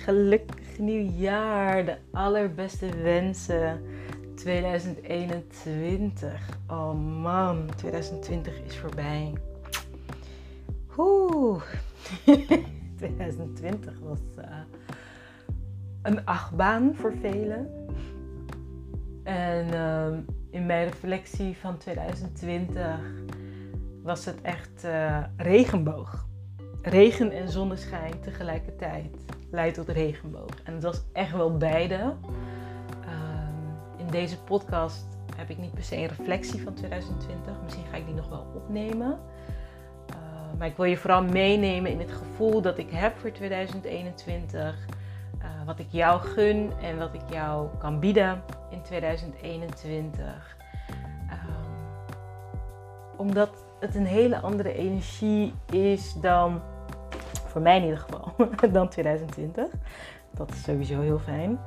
gelukkig nieuwjaar. De allerbeste wensen 2021. Oh man, 2020 is voorbij. Oeh. 2020 was uh, een achtbaan voor velen. En uh, in mijn reflectie van 2020 was het echt uh, regenboog regen en zonneschijn tegelijkertijd leidt tot regenboog. En het was echt wel beide. Um, in deze podcast heb ik niet per se een reflectie van 2020. Misschien ga ik die nog wel opnemen. Uh, maar ik wil je vooral meenemen in het gevoel dat ik heb voor 2021. Uh, wat ik jou gun en wat ik jou kan bieden in 2021. Um, omdat het een hele andere energie is dan, voor mij in ieder geval, dan 2020. Dat is sowieso heel fijn.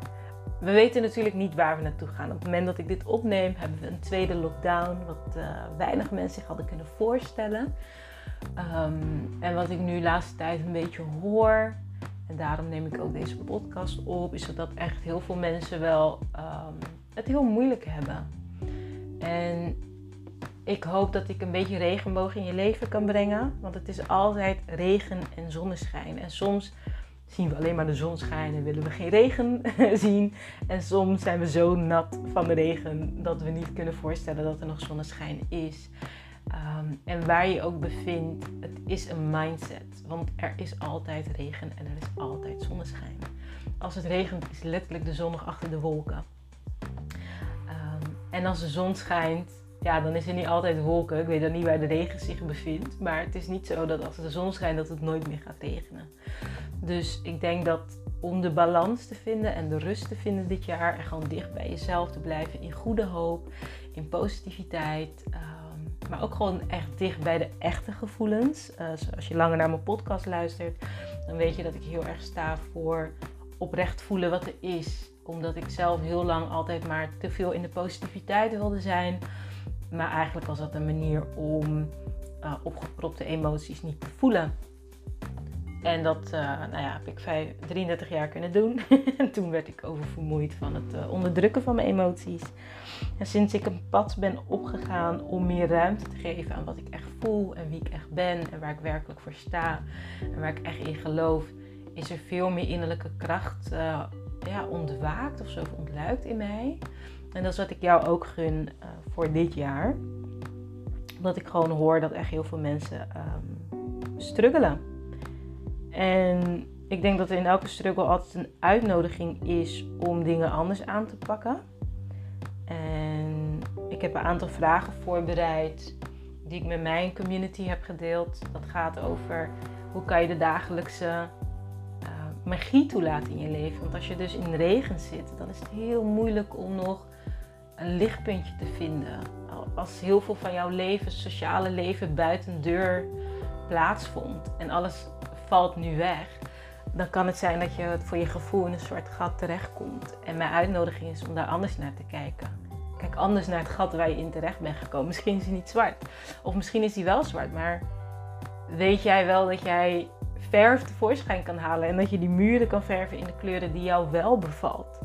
We weten natuurlijk niet waar we naartoe gaan. Op het moment dat ik dit opneem, hebben we een tweede lockdown, wat uh, weinig mensen zich hadden kunnen voorstellen. Um, en wat ik nu de laatste tijd een beetje hoor, en daarom neem ik ook deze podcast op, is dat echt heel veel mensen wel um, het heel moeilijk hebben. En ik hoop dat ik een beetje regenboog in je leven kan brengen. Want het is altijd regen en zonneschijn. En soms zien we alleen maar de zon schijnen en willen we geen regen zien. En soms zijn we zo nat van de regen dat we niet kunnen voorstellen dat er nog zonneschijn is. Um, en waar je ook bevindt, het is een mindset. Want er is altijd regen en er is altijd zonneschijn. Als het regent, is letterlijk de zon nog achter de wolken. Um, en als de zon schijnt, ja, dan is er niet altijd wolken. Ik weet dan niet waar de regen zich bevindt. Maar het is niet zo dat als de zon schijnt dat het nooit meer gaat regenen. Dus ik denk dat om de balans te vinden en de rust te vinden dit jaar. En gewoon dicht bij jezelf te blijven in goede hoop, in positiviteit. Um, maar ook gewoon echt dicht bij de echte gevoelens. Uh, als je langer naar mijn podcast luistert, dan weet je dat ik heel erg sta voor oprecht voelen wat er is. Omdat ik zelf heel lang altijd maar te veel in de positiviteit wilde zijn maar eigenlijk was dat een manier om uh, opgepropte emoties niet te voelen. En dat uh, nou ja, heb ik 5, 33 jaar kunnen doen. en toen werd ik oververmoeid van het uh, onderdrukken van mijn emoties. En sinds ik een pad ben opgegaan om meer ruimte te geven aan wat ik echt voel en wie ik echt ben en waar ik werkelijk voor sta en waar ik echt in geloof, is er veel meer innerlijke kracht ja, ontwaakt of zo ontluikt in mij. En dat is wat ik jou ook gun uh, voor dit jaar. Omdat ik gewoon hoor dat echt heel veel mensen um, struggelen. En ik denk dat er in elke struggle altijd een uitnodiging is om dingen anders aan te pakken. En ik heb een aantal vragen voorbereid die ik met mijn community heb gedeeld. Dat gaat over hoe kan je de dagelijkse uh, magie toelaten in je leven. Want als je dus in regen zit, dan is het heel moeilijk om nog een lichtpuntje te vinden. Als heel veel van jouw leven, sociale leven, buiten deur plaatsvond en alles valt nu weg, dan kan het zijn dat je voor je gevoel in een zwart gat terechtkomt. En mijn uitnodiging is om daar anders naar te kijken. Kijk anders naar het gat waar je in terecht bent gekomen. Misschien is hij niet zwart. Of misschien is hij wel zwart. Maar weet jij wel dat jij verf tevoorschijn kan halen. En dat je die muren kan verven in de kleuren die jou wel bevalt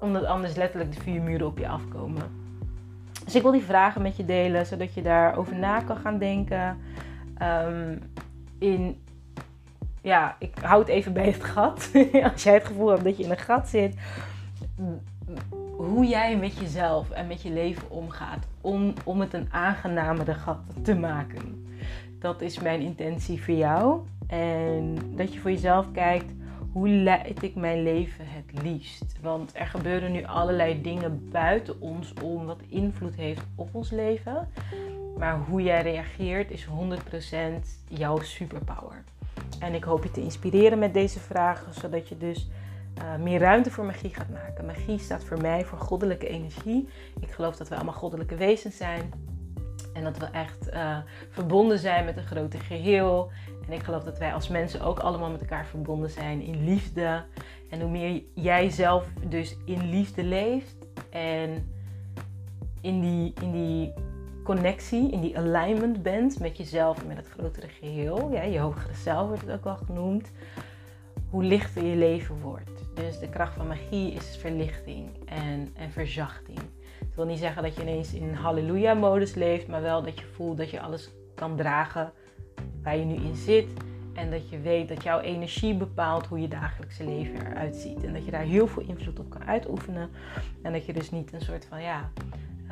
omdat anders letterlijk de vier muren op je afkomen. Dus ik wil die vragen met je delen, zodat je daarover na kan gaan denken. Um, in, ja, ik houd het even bij het gat. Als jij het gevoel hebt dat je in een gat zit. Hoe jij met jezelf en met je leven omgaat. Om, om het een aangenamere gat te maken. Dat is mijn intentie voor jou. En dat je voor jezelf kijkt hoe leid ik mijn leven het liefst? Want er gebeuren nu allerlei dingen buiten ons om wat invloed heeft op ons leven. Maar hoe jij reageert is 100% jouw superpower. En ik hoop je te inspireren met deze vragen, zodat je dus uh, meer ruimte voor magie gaat maken. Magie staat voor mij voor goddelijke energie. Ik geloof dat we allemaal goddelijke wezens zijn. En dat we echt uh, verbonden zijn met een groter geheel. En ik geloof dat wij als mensen ook allemaal met elkaar verbonden zijn in liefde. En hoe meer jij zelf dus in liefde leeft en in die, in die connectie, in die alignment bent met jezelf en met het grotere geheel, ja, je hogere zelf wordt het ook wel genoemd, hoe lichter je leven wordt. Dus de kracht van magie is verlichting en, en verzachting. Het wil niet zeggen dat je ineens in halleluja-modus leeft, maar wel dat je voelt dat je alles kan dragen waar je nu in zit. En dat je weet dat jouw energie bepaalt hoe je dagelijkse leven eruit ziet. En dat je daar heel veel invloed op kan uitoefenen. En dat je dus niet een soort van ja,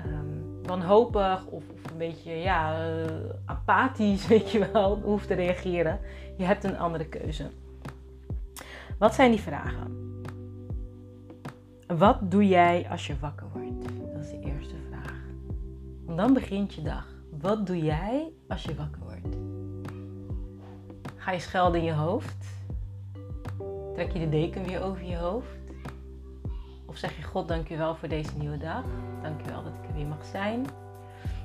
um, wanhopig of, of, een beetje ja, uh, apathisch, weet je wel, hoeft te reageren. Je hebt een andere keuze. Wat zijn die vragen? Wat doe jij als je wakker wordt? Dat is de eerste vraag. Want dan begint je dag. Wat doe jij als je wakker wordt? Ga je schelden in je hoofd? Trek je de deken weer over je hoofd? Of zeg je God, dankjewel voor deze nieuwe dag. Dankjewel dat ik er weer mag zijn.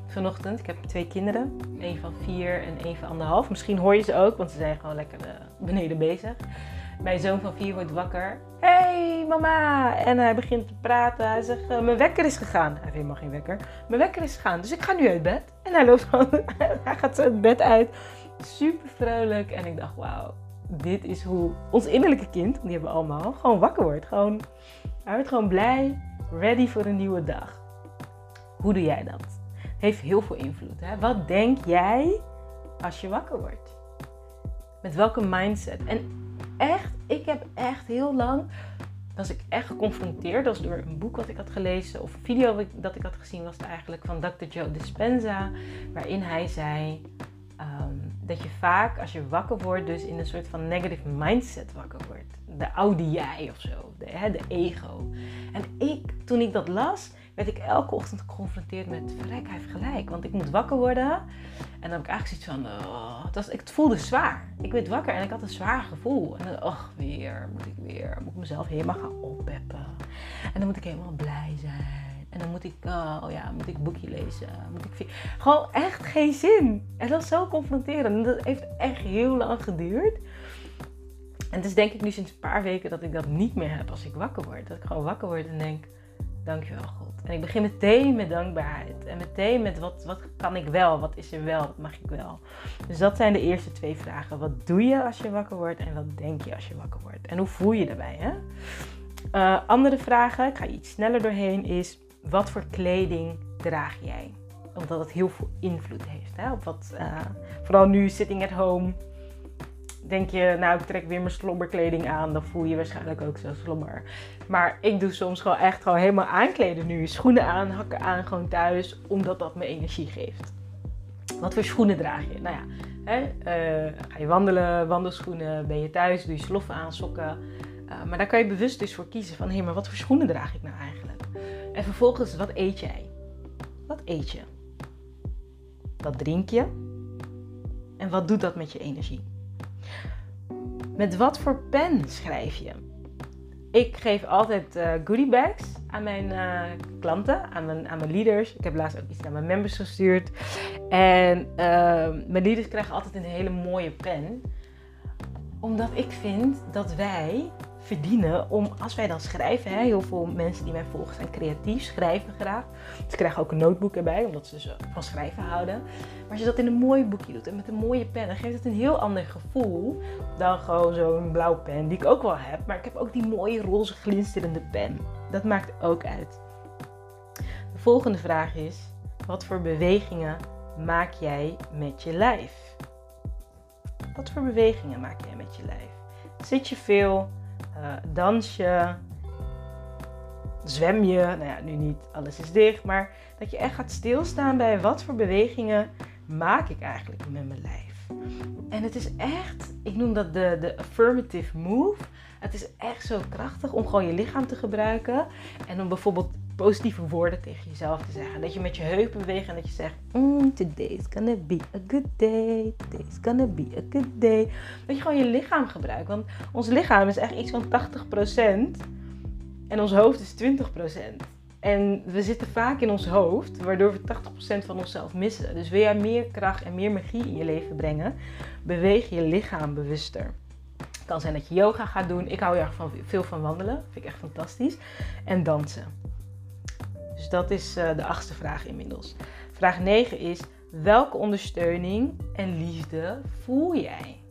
Vanochtend, ik heb twee kinderen. Een van vier en een van anderhalf. Misschien hoor je ze ook, want ze zijn gewoon lekker eh, beneden bezig. Mijn zoon van vier wordt wakker. Hey mama! En hij begint te praten. Hij zegt, eh, mijn wekker is gegaan. Hij heeft helemaal geen wekker. Mijn wekker is gegaan, dus ik ga nu uit bed. En hij loopt gewoon, hij gaat zo het bed uit. Super vrolijk. En ik dacht, wauw, dit is hoe ons innerlijke kind, die hebben we allemaal, gewoon wakker wordt. Gewoon, hij wordt gewoon blij, ready voor een nieuwe dag. Hoe doe jij dat? Heeft heel veel invloed. Hè? Wat denk jij als je wakker wordt? Met welke mindset? En echt, ik heb echt heel lang, was ik echt geconfronteerd. Dat was door een boek wat ik had gelezen of een video dat ik had gezien, was het eigenlijk van Dr. Joe Dispenza. Waarin hij zei ehm, dat je vaak als je wakker wordt, dus in een soort van negative mindset wakker wordt. De oude jij of zo, de, hè, de ego. En ik, toen ik dat las, werd ik elke ochtend geconfronteerd met, verrek, hij heeft gelijk. Want ik moet wakker worden. En dan heb ik eigenlijk zoiets van, oh, het, het voelde zwaar. Ik werd wakker en ik had een zwaar gevoel. En dan, oh, weer, moet ik weer, moet ik mezelf helemaal gaan oppeppen. En dan moet ik helemaal blij zijn. En dan moet ik, oh ja, moet ik boekje lezen. Moet ik, gewoon echt geen zin. En dat is zo confronterend. En dat heeft echt heel lang geduurd. En het is denk ik nu sinds een paar weken dat ik dat niet meer heb als ik wakker word. Dat ik gewoon wakker word en denk, dankjewel God. En ik begin meteen met dankbaarheid. En meteen met wat, wat kan ik wel? Wat is er wel? Wat mag ik wel? Dus dat zijn de eerste twee vragen. Wat doe je als je wakker wordt? En wat denk je als je wakker wordt? En hoe voel je daarbij? Hè? Uh, andere vragen, ik ga iets sneller doorheen, is wat voor kleding draag jij? Omdat het heel veel invloed heeft. Hè? Op wat, uh, vooral nu, sitting at home denk je, nou ik trek weer mijn slobberkleding aan, dan voel je waarschijnlijk ook zo slobber. Maar ik doe soms gewoon echt gewoon helemaal aankleden nu. Schoenen aan, hakken aan, gewoon thuis, omdat dat me energie geeft. Wat voor schoenen draag je? Nou ja, hè, uh, ga je wandelen, wandelschoenen, ben je thuis, doe je sloffen aan, sokken. Uh, maar daar kan je bewust dus voor kiezen van, hé, maar wat voor schoenen draag ik nou eigenlijk? En vervolgens, wat eet jij? Wat eet je? Wat drink je? En wat doet dat met je energie? Met wat voor pen schrijf je? Ik geef altijd uh, goodie bags aan mijn uh, klanten, aan mijn, aan mijn leaders. Ik heb laatst ook iets naar mijn members gestuurd. En uh, mijn leaders krijgen altijd een hele mooie pen. Omdat ik vind dat wij verdienen om, als wij dan schrijven, hè, heel veel mensen die mij volgen zijn creatief, schrijven graag. Ze krijgen ook een notebook erbij, omdat ze van schrijven houden. Maar als je dat in een mooi boekje doet en met een mooie pen, dan geeft het een heel ander gevoel dan gewoon zo'n blauw pen, die ik ook wel heb. Maar ik heb ook die mooie roze glinsterende pen. Dat maakt ook uit. De volgende vraag is, wat voor bewegingen maak jij met je lijf? Wat voor bewegingen maak jij met je lijf? Zit je veel? Uh, dans je, zwem je. Nou ja, nu niet, alles is dicht. Maar dat je echt gaat stilstaan bij wat voor bewegingen maak ik eigenlijk met mijn lijf. En het is echt, ik noem dat de, de affirmative move. Het is echt zo krachtig om gewoon je lichaam te gebruiken. En om bijvoorbeeld positieve woorden tegen jezelf te zeggen. Dat je met je heupen beweegt en dat je zegt: mm, is gonna be a good day. Today is gonna be a good day. Dat je gewoon je lichaam gebruikt. Want ons lichaam is echt iets van 80% en ons hoofd is 20%. En we zitten vaak in ons hoofd, waardoor we 80% van onszelf missen. Dus wil jij meer kracht en meer magie in je leven brengen, beweeg je lichaam bewuster. Kan zijn dat je yoga gaat doen. Ik hou erg van, veel van wandelen. Vind ik echt fantastisch. En dansen. Dus dat is uh, de achtste vraag inmiddels. Vraag 9 is: welke ondersteuning en liefde voel jij?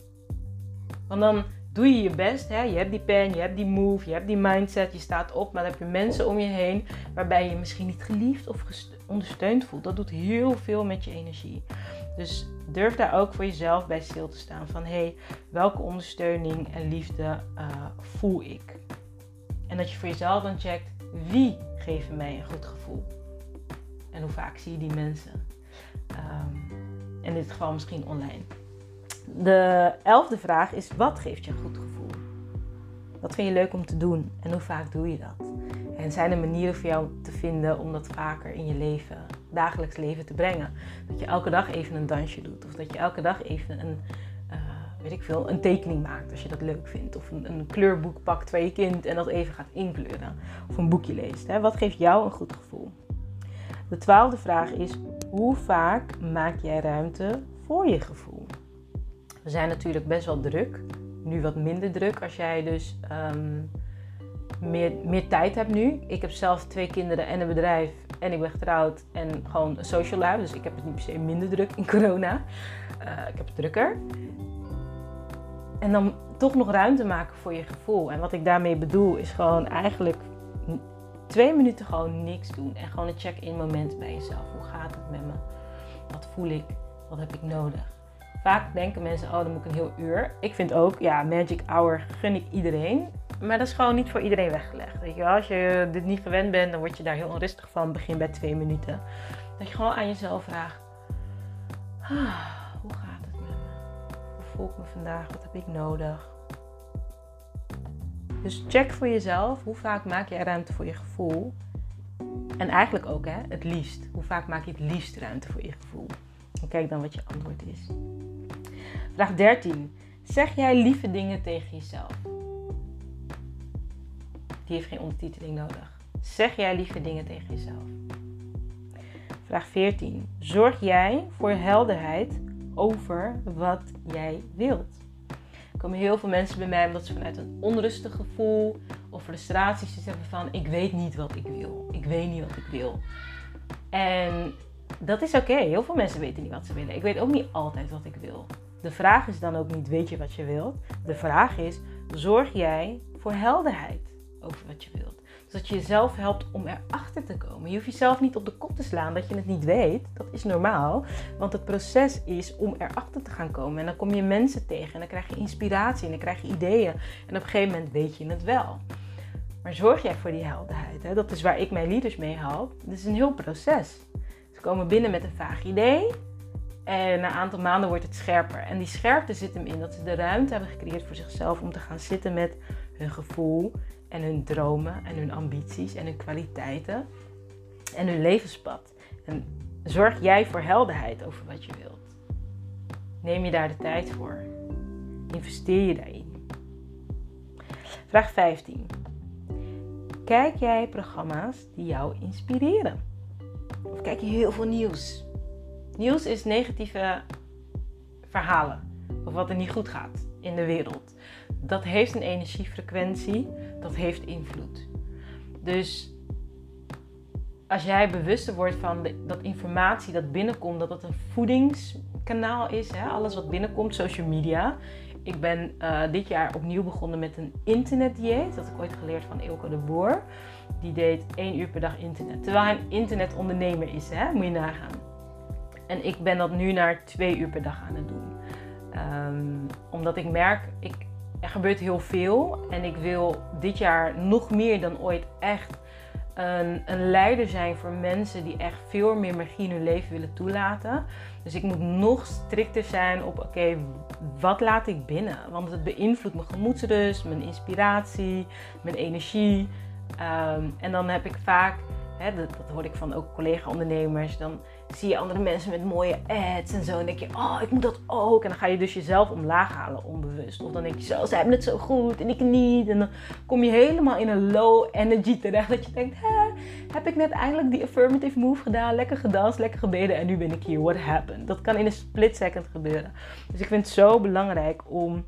Want dan doe je je best. Hè? Je hebt die pen, je hebt die move, je hebt die mindset, je staat op, maar dan heb je mensen om je heen waarbij je misschien niet geliefd of ondersteund voelt. Dat doet heel veel met je energie. Dus durf daar ook voor jezelf bij stil te staan. Van hey, welke ondersteuning en liefde uh, voel ik? En dat je voor jezelf dan checkt, wie geven mij een goed gevoel? En hoe vaak zie je die mensen? Um, in dit geval misschien online. De elfde vraag is: wat geeft je een goed gevoel? Wat vind je leuk om te doen en hoe vaak doe je dat? En zijn er manieren voor jou te vinden om dat vaker in je leven, dagelijks leven te brengen? Dat je elke dag even een dansje doet of dat je elke dag even een, weet ik veel, een tekening maakt als je dat leuk vindt. Of een, een, kleurboek pakt van je kind en dat even gaat inkleuren. Of een boekje leest. Hè? Wat geeft jou een goed gevoel? De twaalfde vraag is: hoe vaak maak jij ruimte voor je gevoel? We zijn natuurlijk best wel druk. Nu wat minder druk als jij dus um, meer, meer tijd hebt nu. Ik heb zelf twee kinderen en een bedrijf. En ik ben getrouwd en gewoon een social life. Dus ik heb het niet per se minder druk in corona. Uh, ik heb het drukker. En dan toch nog ruimte maken voor je gevoel. En wat ik daarmee bedoel is gewoon eigenlijk twee minuten gewoon niks doen. En gewoon een check-in moment bij jezelf. Hoe gaat het met me? Wat voel ik? Wat heb ik nodig? Vaak denken mensen, oh dan moet ik een heel uur. Ik vind ook, ja, magic hour gun ik iedereen. Maar dat is gewoon niet voor iedereen weggelegd. Weet je wel? Als je dit niet gewend bent, dan word je daar heel onrustig van. Begin bij twee minuten. Dat je gewoon aan jezelf vraagt, ah, voel ik me vandaag? Wat heb ik nodig? Dus check voor jezelf, hoe vaak maak jij ruimte voor je gevoel? En eigenlijk ook hè, het liefst. Hoe vaak maak je het liefst ruimte voor je gevoel? En kijk dan wat je antwoord is. Vraag 13. Zeg jij lieve dingen tegen jezelf? Die heeft geen ondertiteling nodig. Zeg jij lieve dingen tegen jezelf? Vraag 14. Zorg jij voor helderheid over wat jij wilt? Er komen heel veel mensen bij mij omdat ze vanuit een onrustig gevoel of frustraties hebben van ik weet niet wat ik wil. Ik weet niet wat ik wil. En dat is oké. Heel veel mensen weten niet wat ze willen. Ik weet ook niet altijd wat ik wil. De vraag is dan ook niet weet je wat je wilt. De vraag is zorg jij voor helderheid over wat je wilt. Dat je jezelf helpt om erachter te komen. Je hoeft jezelf niet op de kop te slaan dat je het niet weet. Dat is normaal. Want het proces is om erachter te gaan komen. En dan kom je mensen tegen en dan krijg je inspiratie en dan krijg je ideeën. En op een gegeven moment weet je het wel. Maar zorg jij voor die helderheid. Hè? Dat is waar ik mijn leaders mee help. Het is een heel proces. Ze komen binnen met een vaag idee. En na een aantal maanden wordt het scherper. En die scherpte zit hem in dat ze de ruimte hebben gecreëerd voor zichzelf om te gaan zitten met hun gevoel en hun dromen en hun ambities en hun kwaliteiten en hun levenspad. En zorg jij voor helderheid over wat je wilt. Neem je daar de tijd voor. Investeer je daarin. Vraag 15. Kijk jij programma's die jou inspireren? Of kijk je heel veel nieuws? Nieuws is negatieve verhalen of wat er niet goed gaat in de wereld. Dat heeft een energiefrequentie, dat heeft invloed. Dus als jij bewuster wordt van dat informatie dat binnenkomt, dat dat een voedingskanaal is, hè? alles wat binnenkomt, social media. Ik ben uh, dit jaar opnieuw begonnen met een internetdieet. Dat ik ooit geleerd van Ilko de Boer. Die deed één uur per dag internet. Terwijl hij een internetondernemer is, hè? moet je nagaan. En ik ben dat nu naar twee uur per dag aan het doen. Um, omdat ik merk, ik, er gebeurt heel veel. En ik wil dit jaar nog meer dan ooit echt een, een leider zijn voor mensen die echt veel meer magie in hun leven willen toelaten. Dus ik moet nog strikter zijn op, oké, wat laat ik binnen? Want het beïnvloedt mijn gemoedsrust, mijn inspiratie, mijn energie. Um, en dan heb ik vaak, hè, dat, dat hoor ik van ook collega-ondernemers, dan zie je andere mensen met mooie ads en zo. En denk je, oh, ik moet dat ook. En dan ga je dus jezelf omlaag halen, onbewust. Of dan denk je zo, zij hebben het zo goed en ik niet. En dan kom je helemaal in een low energy terecht. Dat je denkt, Hé, heb ik net eindelijk die affirmative move gedaan. Lekker gedanst, lekker gebeden en nu ben ik hier. What happened? Dat kan in een split second gebeuren. Dus ik vind het zo belangrijk om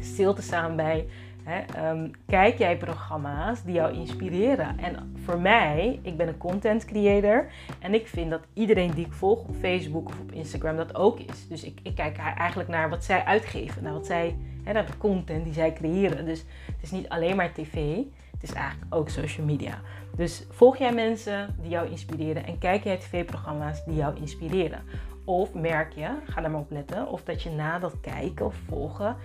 stil te staan bij Ehm, kijk jij programma's die jou inspireren? En voor mij, ik ben een content creator en ik vind dat iedereen die ik volg op Facebook of op Instagram dat ook is. Dus ik, ik kijk eigenlijk naar wat zij uitgeven, naar wat zij, hè, naar de content die zij creëren. Dus het is niet alleen maar tv, het is eigenlijk ook social media. Dus volg jij mensen die jou inspireren en kijk jij tv-programma's die jou inspireren? Of merk je, ga daar maar op letten, of dat je na dat kijken of volgen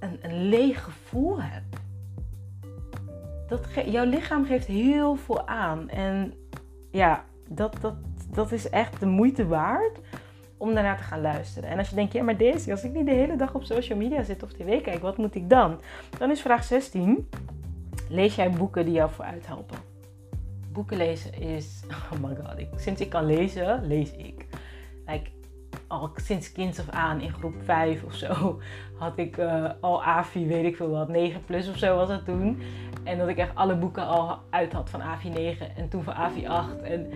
een, een leeg gevoel hebt. Dat jouw lichaam geeft heel veel aan. En ja, dat, dat, dat is echt de moeite waard om daarnaar te gaan luisteren. En als je denkt, ja maar deze, als ik niet de hele dag op social media zit of tv kijk, wat moet ik dan? Dan is vraag 16, lees jij boeken die jou vooruit helpen? Boeken lezen is, oh my god, ik, sinds ik kan lezen, lees ik. Al sinds kinds af aan in groep 5 of zo had ik uh, al AVI, weet ik veel wat, 9 plus of zo was dat toen. En dat ik echt alle boeken al uit had van AVI 9 en toen van AVI 8. En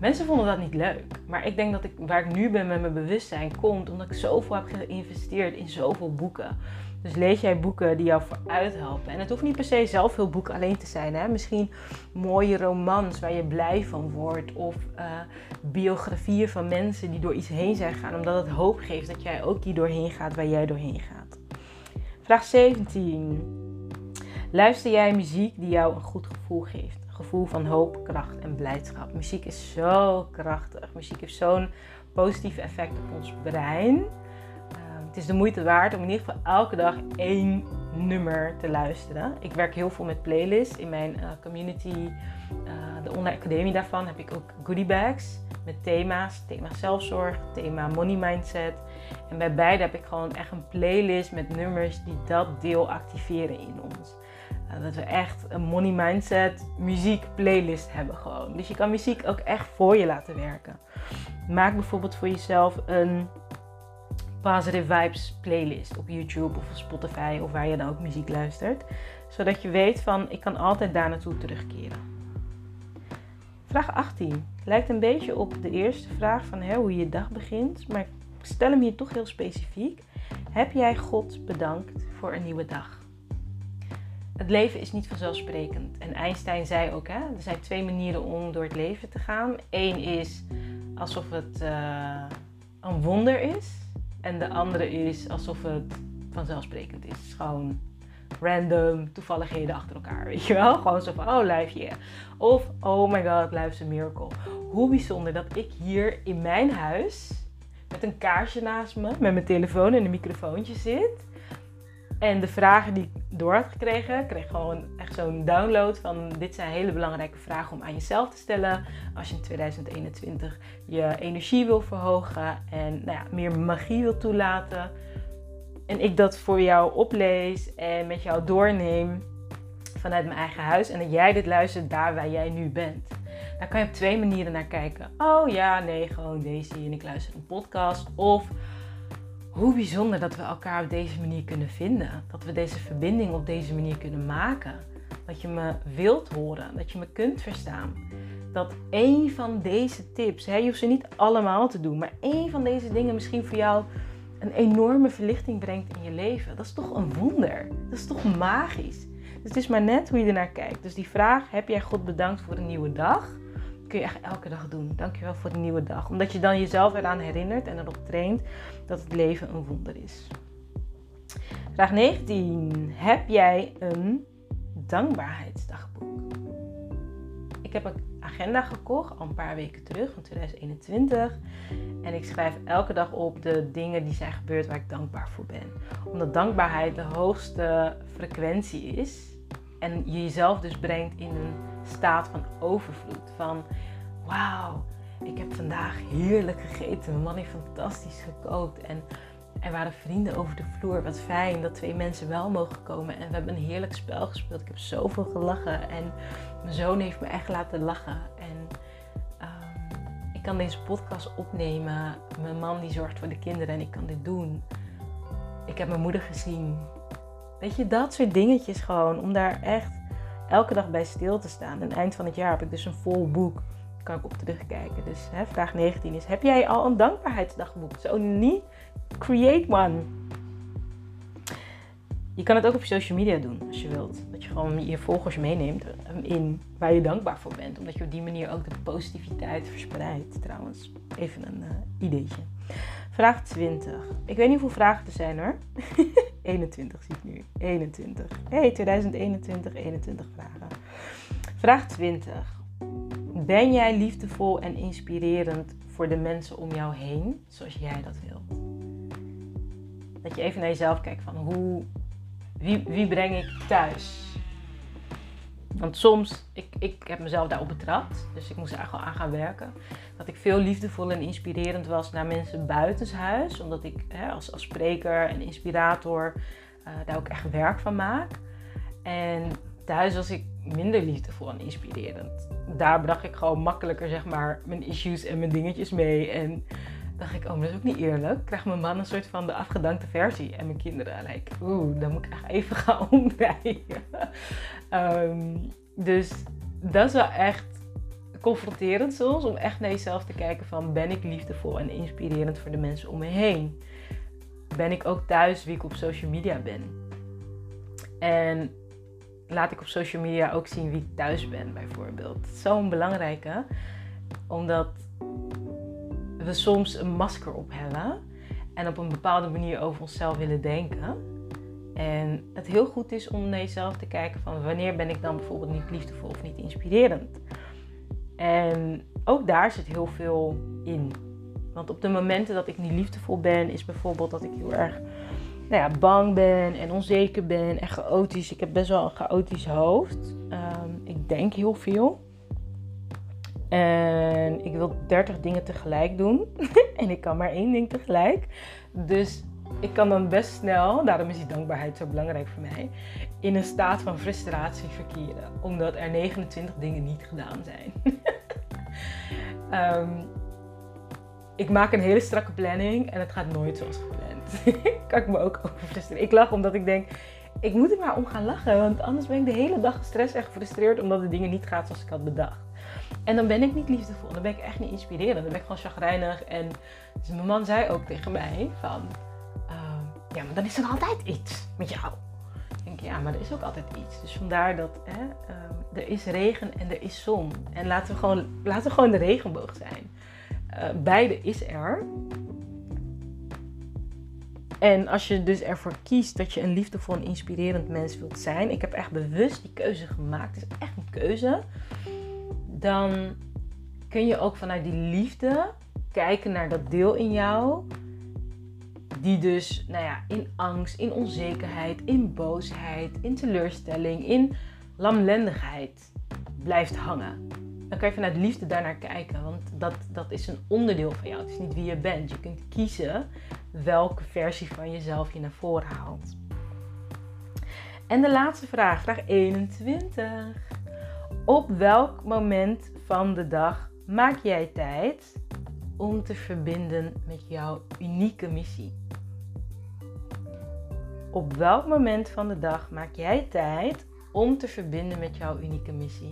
mensen vonden dat niet leuk. Maar ik denk dat ik waar ik nu ben met mijn bewustzijn komt omdat ik zoveel heb geïnvesteerd in zoveel boeken. Dus lees jij boeken die jou vooruit helpen. En het hoeft niet per se zelf veel boeken alleen te zijn. Hè? Misschien mooie romans waar je blij van wordt. Of uh, biografieën van mensen die door iets heen zijn gegaan. Omdat het hoop geeft dat jij ook hier doorheen gaat waar jij doorheen gaat. Vraag 17. Luister jij muziek die jou een goed gevoel geeft? Een gevoel van hoop, kracht en blijdschap. Muziek is zo krachtig. Muziek heeft zo'n positief effect op ons brein het is de moeite waard om in ieder geval elke dag één nummer te luisteren. Ik werk heel veel met playlists. In mijn uh, community, uh, de online academie daarvan, heb ik ook goodie bags met thema's. Thema zelfzorg, thema money mindset. En bij beide heb ik gewoon echt een playlist met nummers die dat deel activeren in ons. Uh, dat we echt een money mindset muziek playlist hebben gewoon. Dus je kan muziek ook echt voor je laten werken. Maak bijvoorbeeld voor jezelf een Positive Vibes playlist op YouTube of op Spotify of waar je dan ook muziek luistert. Zodat je weet van ik kan altijd daar naartoe terugkeren. Vraag 18 lijkt een beetje op de eerste vraag van hè, hoe je dag begint. Maar ik stel hem hier toch heel specifiek. Heb jij God bedankt voor een nieuwe dag? Het leven is niet vanzelfsprekend. En Einstein zei ook, hè, er zijn twee manieren om door het leven te gaan. Eén is alsof het uh, een wonder is. En de andere is alsof het vanzelfsprekend is. Gewoon random toevalligheden achter elkaar, weet je wel? Gewoon zo van, oh, life, yeah. Of, oh my god, life is miracle. Hoe bijzonder dat ik hier in mijn huis met een kaarsje naast me, met mijn telefoon en een microfoontje zit. En de vragen die ik door had gekregen, kreeg gewoon echt zo'n download van dit zijn hele belangrijke vragen om aan jezelf te stellen als je in 2021 je energie wil verhogen en nou ja, meer magie wil toelaten. En ik dat voor jou oplees en met jou doorneem vanuit mijn eigen huis en dat jij dit luistert daar waar jij nu bent. Daar kan je op twee manieren naar kijken. Oh ja, nee, gewoon deze en ik luister een podcast. Of hoe bijzonder dat we elkaar op deze manier kunnen vinden. Dat we deze verbinding op deze manier kunnen maken. Dat je me wilt horen, dat je me kunt verstaan. Dat één van deze tips, hè, je hoeft ze niet allemaal te doen, maar één van deze dingen misschien voor jou een enorme verlichting brengt in je leven. Dat is toch een wonder. Dat is toch magisch. Dus het is maar net hoe je ernaar kijkt. Dus die vraag: heb jij God bedankt voor een nieuwe dag? Kun je echt elke dag doen. Dankjewel voor de nieuwe dag. Omdat je dan jezelf eraan herinnert en erop traint dat het leven een wonder is. Vraag 19. Heb jij een dankbaarheidsdagboek? Ik heb een agenda gekocht al een paar weken terug, van 2021. En ik schrijf elke dag op de dingen die zijn gebeurd waar ik dankbaar voor ben. Omdat dankbaarheid de hoogste frequentie is. En je jezelf dus brengt in een staat van overvloed. Van wauw, ik heb vandaag heerlijk gegeten. Mijn man heeft fantastisch gekookt. En er waren vrienden over de vloer. Wat fijn dat twee mensen wel mogen komen. En we hebben een heerlijk spel gespeeld. Ik heb zoveel gelachen. En mijn zoon heeft me echt laten lachen. En ehm, ik kan deze podcast opnemen. Mijn man die zorgt voor de kinderen en ik kan dit doen. Ik heb mijn moeder gezien. Weet je, dat soort dingetjes gewoon. Om daar echt elke dag bij stil te staan. En eind van het jaar heb ik dus een vol boek. Kan ik op terugkijken. Dus hè, vraag 19 is: heb jij al een dankbaarheidsdagboek? Zo niet? Create one. je kan het ook op social media doen als je wilt. Dat je gewoon je volgers meeneemt in waar je dankbaar voor bent. Omdat je op die manier ook de positiviteit verspreidt. Trouwens, even een uh, ideetje. Vraag 20. Ik weet niet hoeveel vragen er zijn hoor. 21 zie ik nu. 21. Hey, 2021, 21 vragen. Vraag 20. Ben jij liefdevol en inspirerend voor de mensen om jou heen, zoals jij dat wilt? Dat je even naar jezelf kijkt van hoe, wie, wie breng ik thuis? Want soms, ik, ik heb mezelf daarop betrapt, dus ik moest er gewoon aan gaan werken. Dat ik veel liefdevol en inspirerend was naar mensen buitenshuis. Omdat ik hè, als, als spreker en inspirator uh, daar ook echt werk van maak. En thuis was ik minder liefdevol en inspirerend. Daar bracht ik gewoon makkelijker zeg maar mijn issues en mijn dingetjes mee. En dacht ik, oh, dat is ook niet eerlijk. Krijgt mijn man een soort van de afgedankte versie. En mijn kinderen, like, oeh, dan moet ik echt even gaan omdraaien. um, dus dat is wel echt confronterend soms. Om echt naar jezelf te kijken van, ben ik liefdevol en inspirerend voor de mensen om me heen? Ben ik ook thuis wie ik op social media ben? En laat ik op social media ook zien wie ik thuis ben, bijvoorbeeld. Zo'n belangrijke, omdat we soms een masker op hebben en op een bepaalde manier over onszelf willen denken. En het heel goed is om naar jezelf te kijken van wanneer ben ik dan bijvoorbeeld niet liefdevol of niet inspirerend. En ook daar zit heel veel in. Want op de momenten dat ik niet liefdevol ben, is bijvoorbeeld dat ik heel erg nou ja, bang ben en onzeker ben en chaotisch. Ik heb best wel een chaotisch hoofd. Ehm, ik denk heel veel. En ik wil 30 dingen tegelijk doen. en ik kan maar één ding tegelijk. Dus ik kan dan best snel, daarom is die dankbaarheid zo belangrijk voor mij, in een staat van frustratie verkeren. Omdat er 29 dingen niet gedaan zijn. um, ik maak een hele strakke planning en het gaat nooit zoals gepland. kan ik me ook over frustreren. Ik lach omdat ik denk, ik moet er maar om gaan lachen. Want anders ben ik de hele dag gestrest en gefrustreerd omdat de dingen niet gaan zoals ik had bedacht. En dan ben ik niet liefdevol. Dan ben ik echt niet inspirerend. Dan ben ik gewoon chagrijnig. En dus mijn man zei ook tegen mij van... Uh, ja, maar dan is er altijd iets met jou. Ik denk, ja, maar er is ook altijd iets. Dus vandaar dat hè, uh, er is regen en er is zon. En laten we gewoon, laten we gewoon de regenboog zijn. Uh, beide is er. En als je dus ervoor kiest dat je een liefdevol en inspirerend mens wilt zijn, ik heb echt bewust die keuze gemaakt, het is echt een keuze, dan kun je ook vanuit die liefde kijken naar dat deel in jou, die dus nou ja, in angst, in onzekerheid, in boosheid, in teleurstelling, in lamlendigheid blijft hangen dan kan je vanuit liefde daarnaar kijken. Want dat, dat is een onderdeel van jou. Het is niet wie je bent. Je kunt kiezen welke versie van jezelf je naar voren haalt. En de laatste vraag, vraag 21. Op welk moment van de dag maak jij tijd om te verbinden met jouw unieke missie? Op welk moment van de dag maak jij tijd om te verbinden met jouw unieke missie?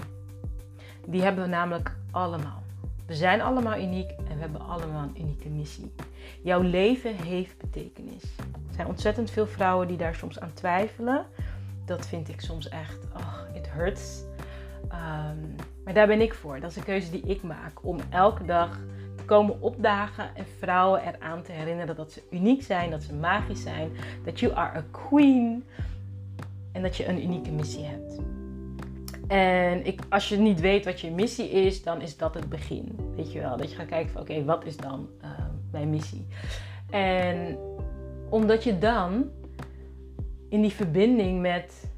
Die hebben we namelijk allemaal. We zijn allemaal uniek en we hebben allemaal een unieke missie. Jouw leven heeft betekenis. Er zijn ontzettend veel vrouwen die daar soms aan twijfelen. Dat vind ik soms echt, oh, it hurts. Ehm, maar daar ben ik voor. Dat is een keuze die ik maak om elke dag te komen opdagen en vrouwen eraan te herinneren dat ze uniek zijn, dat ze magisch zijn, dat you are a queen en dat je een unieke missie hebt. En ik, als je niet weet wat je missie is, dan is dat het begin. Weet je wel, dat je gaat kijken van oké, wat is dan uh, mijn missie? En omdat je dan in die verbinding met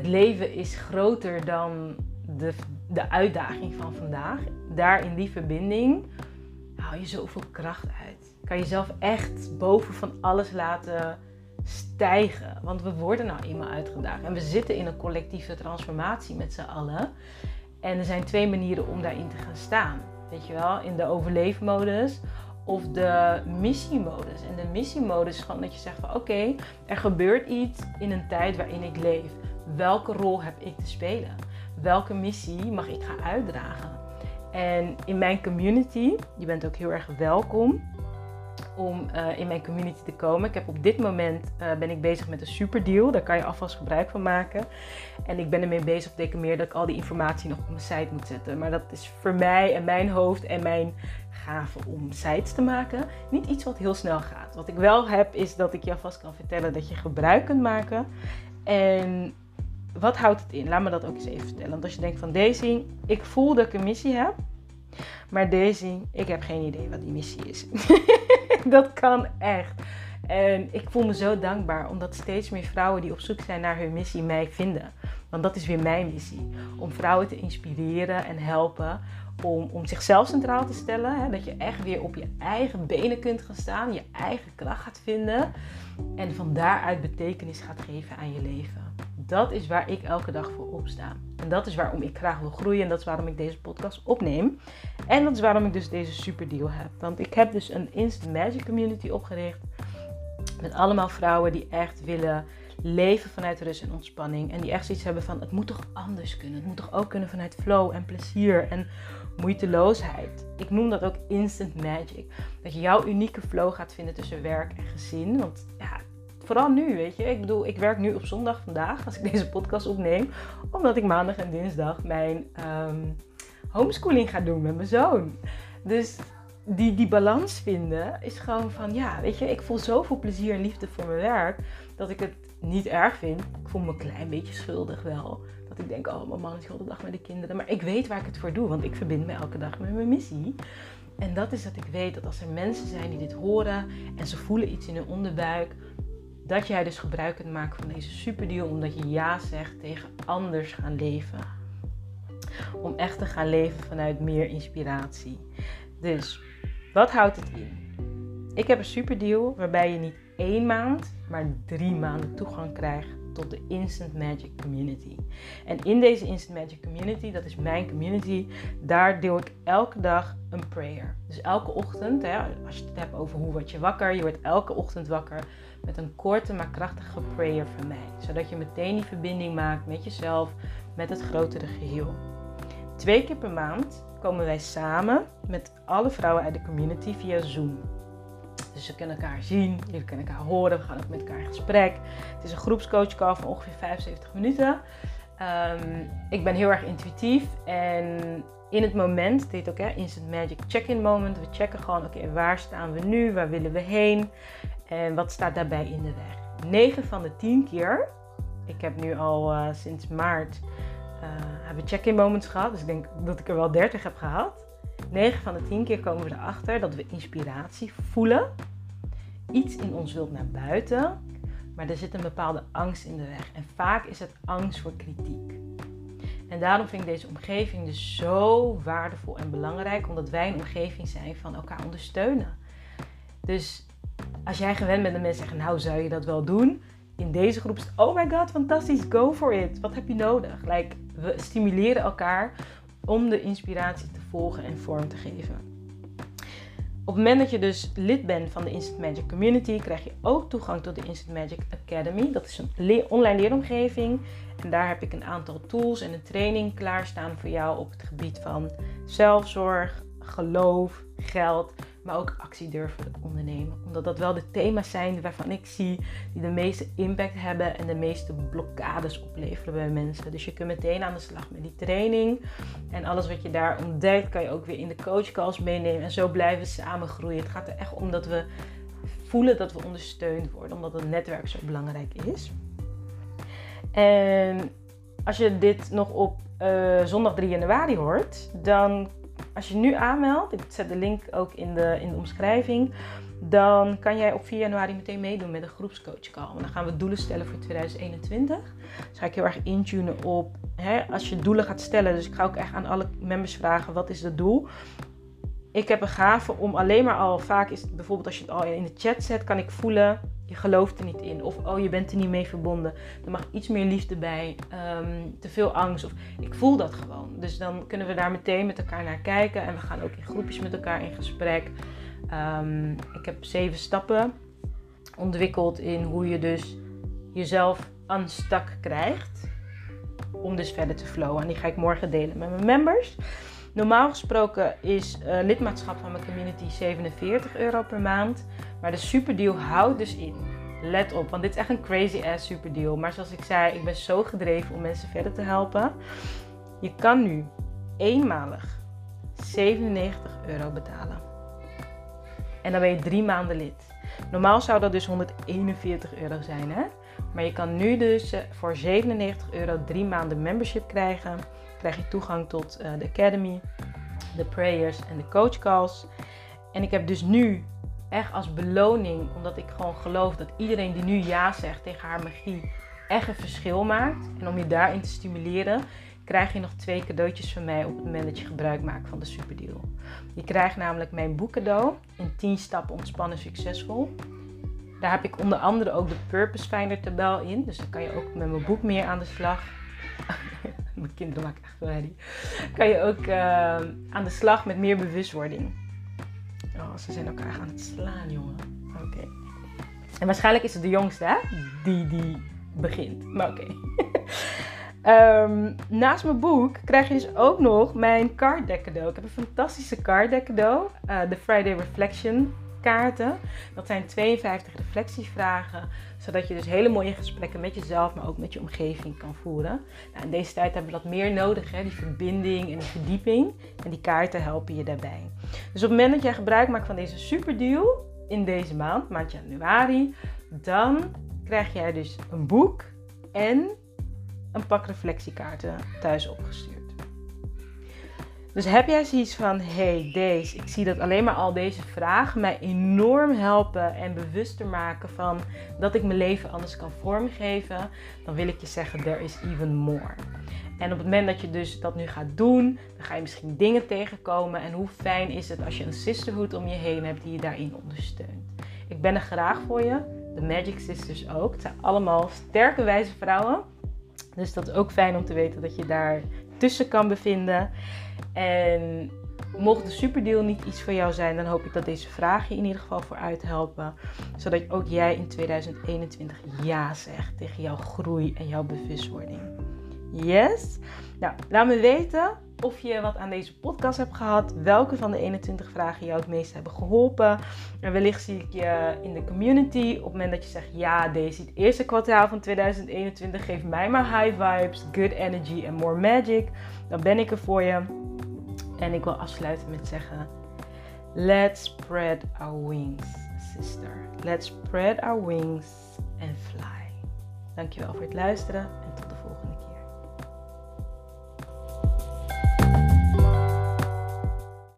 het leven is groter dan de, de uitdaging van vandaag. Daar in die verbinding haal je zoveel kracht uit. Kan je jezelf echt boven van alles laten stijgen. Want we worden nou eenmaal uitgedaagd. En we zitten in een collectieve transformatie met z'n allen. En er zijn twee manieren om daarin te gaan staan. Weet je wel, in de overleefmodus of de missiemodus. En de missiemodus is gewoon dat je zegt van oké, er gebeurt iets in een tijd waarin ik leef. Welke rol heb ik te spelen? Welke missie mag ik gaan uitdragen? En in mijn community, je bent ook heel erg welkom om eh, in mijn community te komen. Ik heb op dit moment uh, ben ik bezig met een superdeal. Daar kan je alvast gebruik van maken. En ik ben ermee bezig op meer dat ik al die informatie nog op mijn site moet zetten. Maar dat is voor mij en mijn hoofd en mijn gave om sites te maken. Niet iets wat heel snel gaat. Wat ik wel heb is dat ik je alvast kan vertellen dat je gebruik kunt maken. En wat houdt het in? Laat me dat ook eens even vertellen. Want als je denkt van Daisy, ik voel dat ik een missie heb. Maar Daisy, ik heb geen idee wat die missie is. dat kan echt. En ik voel me zo dankbaar omdat steeds meer vrouwen die op zoek zijn naar hun missie mij vinden. Want dat is weer mijn missie. Om vrouwen te inspireren en helpen om, om zichzelf centraal te stellen. Hè? Dat je echt weer op je eigen benen kunt gaan staan, je eigen kracht gaat vinden. En van daaruit betekenis gaat geven aan je leven. Dat is waar ik elke dag voor opsta. En dat is waarom ik graag wil groeien. En dat is waarom ik deze podcast opneem. En dat is waarom ik dus deze super deal heb. Want ik heb dus een Instant Magic Community opgericht. Met allemaal vrouwen die echt willen leven vanuit rust en ontspanning. En die echt zoiets hebben van: het moet toch anders kunnen? Het moet toch ook kunnen vanuit flow en plezier en moeiteloosheid. Ik noem dat ook instant magic. Dat je jouw unieke flow gaat vinden tussen werk en gezin. Want ja, vooral nu, weet je. Ik bedoel, ik werk nu op zondag vandaag als ik deze podcast opneem. Omdat ik maandag en dinsdag mijn um, homeschooling ga doen met mijn zoon. Dus die, die balans vinden is gewoon van, ja, weet je, ik voel zoveel plezier en liefde voor mijn werk. Dat ik het niet erg vind. Ik voel me een klein beetje schuldig wel. Dat ik denk, oh, mijn man is de dag met de kinderen. Maar ik weet waar ik het voor doe, want ik verbind me elke dag met mijn missie. En dat is dat ik weet dat als er mensen zijn die dit horen en ze voelen iets in hun onderbuik, dat jij dus gebruik kunt maken van deze superdeal omdat je ja zegt tegen anders gaan leven. Om echt te gaan leven vanuit meer inspiratie. Dus, wat houdt het in? Ik heb een superdeal waarbij je niet één maand, maar drie maanden toegang krijgt tot de Instant Magic Community. En in deze Instant Magic Community, dat is mijn community, daar deel ik elke dag een prayer. Dus elke ochtend, hè, als je het hebt over hoe word je wakker, je wordt elke ochtend wakker met een korte maar krachtige prayer van mij. Zodat je meteen die verbinding maakt met jezelf, met het grotere geheel. Twee keer per maand komen wij samen met alle vrouwen uit de community via Zoom. Dus we kunnen elkaar zien, jullie kunnen elkaar horen, we gaan ook met elkaar in gesprek. Het is een groepscoachcall van ongeveer 75 minuten. Ehm, ik ben heel erg intuïtief en in het moment, dit ook hè, Instant Magic Check-in Moment. We checken gewoon, oké, waar staan we nu, waar willen we heen en wat staat daarbij in de weg. 9 van de 10 keer, ik heb nu al uh, sinds maart uh, hebben check-in moments gehad, dus ik denk dat ik er wel 30 heb gehad. 9 van de 10 keer komen we erachter dat we inspiratie voelen. Iets in ons wilt naar buiten, maar er zit een bepaalde angst in de weg. En vaak is het angst voor kritiek. En daarom vind ik deze omgeving dus zo waardevol en belangrijk, omdat wij een omgeving zijn van elkaar ondersteunen. Dus als jij gewend bent dat mensen zeggen, nou zou je dat wel doen? In deze groep is oh my god, fantastisch, go for it. Wat heb je nodig? Like, we stimuleren elkaar om de inspiratie te volgen en vorm te geven. Op het moment dat je dus lid bent van de Instant Magic Community, krijg je ook toegang tot de Instant Magic Academy. Dat is een online leeromgeving. En daar heb ik een aantal tools en een training klaarstaan voor jou op het gebied van zelfzorg, geloof, geld, maar ook actie durven ondernemen. Omdat dat wel de thema's zijn waarvan ik zie die de meeste impact hebben en de meeste blokkades opleveren bij mensen. Dus je kunt meteen aan de slag met die training. En alles wat je daar ontdekt, kan je ook weer in de coachcalls meenemen. En zo blijven we samen groeien. Het gaat er echt om dat we voelen dat we ondersteund worden, omdat het netwerk zo belangrijk is. En als je dit nog op uh, zondag 3 januari hoort, dan als je nu aanmeldt, ik zet de link ook in de, in de omschrijving, dan kan jij op 4 januari meteen meedoen met een groepscoachcall. Dan gaan we doelen stellen voor 2021. Dus ga ik heel erg intunen op hè, als je doelen gaat stellen. Dus ik ga ook echt aan alle members vragen: wat is het doel? Ik heb een gave om alleen maar al, vaak is bijvoorbeeld als je het al in de chat zet, kan ik voelen je gelooft er niet in. Of oh, je bent er niet mee verbonden. Er mag iets meer liefde bij. Ehm, te veel angst. Of ik voel dat gewoon. Dus dan kunnen we daar meteen met elkaar naar kijken. En we gaan ook in groepjes met elkaar in gesprek. Ehm, ik heb zeven stappen ontwikkeld in hoe je dus jezelf unstuck krijgt. Om dus verder te flowen. En die ga ik morgen delen met mijn members. Normaal gesproken is uh, lidmaatschap van mijn community 47 euro per maand. Maar de superdeal houdt dus in. Let op, want dit is echt een crazy ass superdeal. Maar zoals ik zei, ik ben zo gedreven om mensen verder te helpen. Je kan nu eenmalig 97 euro betalen. En dan ben je drie maanden lid. Normaal zou dat dus 141 euro zijn, hè? Maar je kan nu dus eh, voor 97 euro drie maanden membership krijgen. Krijg je toegang tot eh, de Academy, de prayers en de coach calls. En ik heb dus nu echt als beloning, omdat ik gewoon geloof dat iedereen die nu ja zegt tegen haar magie echt een verschil maakt. En om je daarin te stimuleren, krijg je nog twee cadeautjes van mij op het moment dat je gebruik maakt van de superdeal. Je krijgt namelijk mijn boek cadeau in 10 stappen ontspannen succesvol. Daar heb ik onder andere ook de Purpose Finder tabel in. Dus dan kan je ook met mijn boek meer aan de slag. Mijn kinderen maken echt wel herrie. Kan je ook uh, aan de slag met meer bewustwording. Oh, ze zijn elkaar aan het slaan, jongen. Oké. En waarschijnlijk is het de jongste, hè? Die, die begint. Maar oké. Um, naast mijn boek krijg je dus ook nog mijn card cadeau. Ik heb een fantastische card deck cadeau. Uh, de Friday Reflection kaarten. Dat zijn 52 reflectievragen, zodat je dus hele mooie gesprekken met jezelf, maar ook met je omgeving kan voeren. Nou, in deze tijd hebben we dat meer nodig, hè? die verbinding en die verdieping. En die kaarten helpen je daarbij. Dus op het moment dat jij gebruik maakt van deze superdeal in deze maand, maand januari, dan krijg jij dus een boek en een pak reflectiekaarten thuis opgestuurd. Dus heb jij zoiets van, hey deze, ik zie dat alleen maar al deze vragen mij enorm helpen en bewuster maken van dat ik mijn leven anders kan vormgeven, dan wil ik je zeggen, there is even more. En op het moment dat je dus dat nu gaat doen, dan ga je misschien dingen tegenkomen. En hoe fijn is het als je een sisterhood om je heen hebt die je daarin ondersteunt. Ik ben er graag voor je. De Magic Sisters ook. Het zijn allemaal sterke, wijze vrouwen dus dat is ook fijn om te weten dat je daar tussen kan bevinden. En mocht de superdeal niet iets voor jou zijn, dan hoop ik dat deze vragen je in ieder geval vooruit helpen. Zodat ook jij in 2021 ja zegt tegen jouw groei en jouw bewustwording. Yes? Nou, laat me weten of je wat aan deze podcast hebt gehad. Welke van de 21 vragen jou het meest hebben geholpen. En wellicht zie ik je in de community. Op het moment dat je zegt, ja, deze het eerste kwartaal van 2021 geeft mij maar high vibes, good energy en more magic. Dan ben ik er voor je. En ik wil afsluiten met zeggen, let's spread our wings, sister. Let's spread our wings and fly. Dankjewel voor het luisteren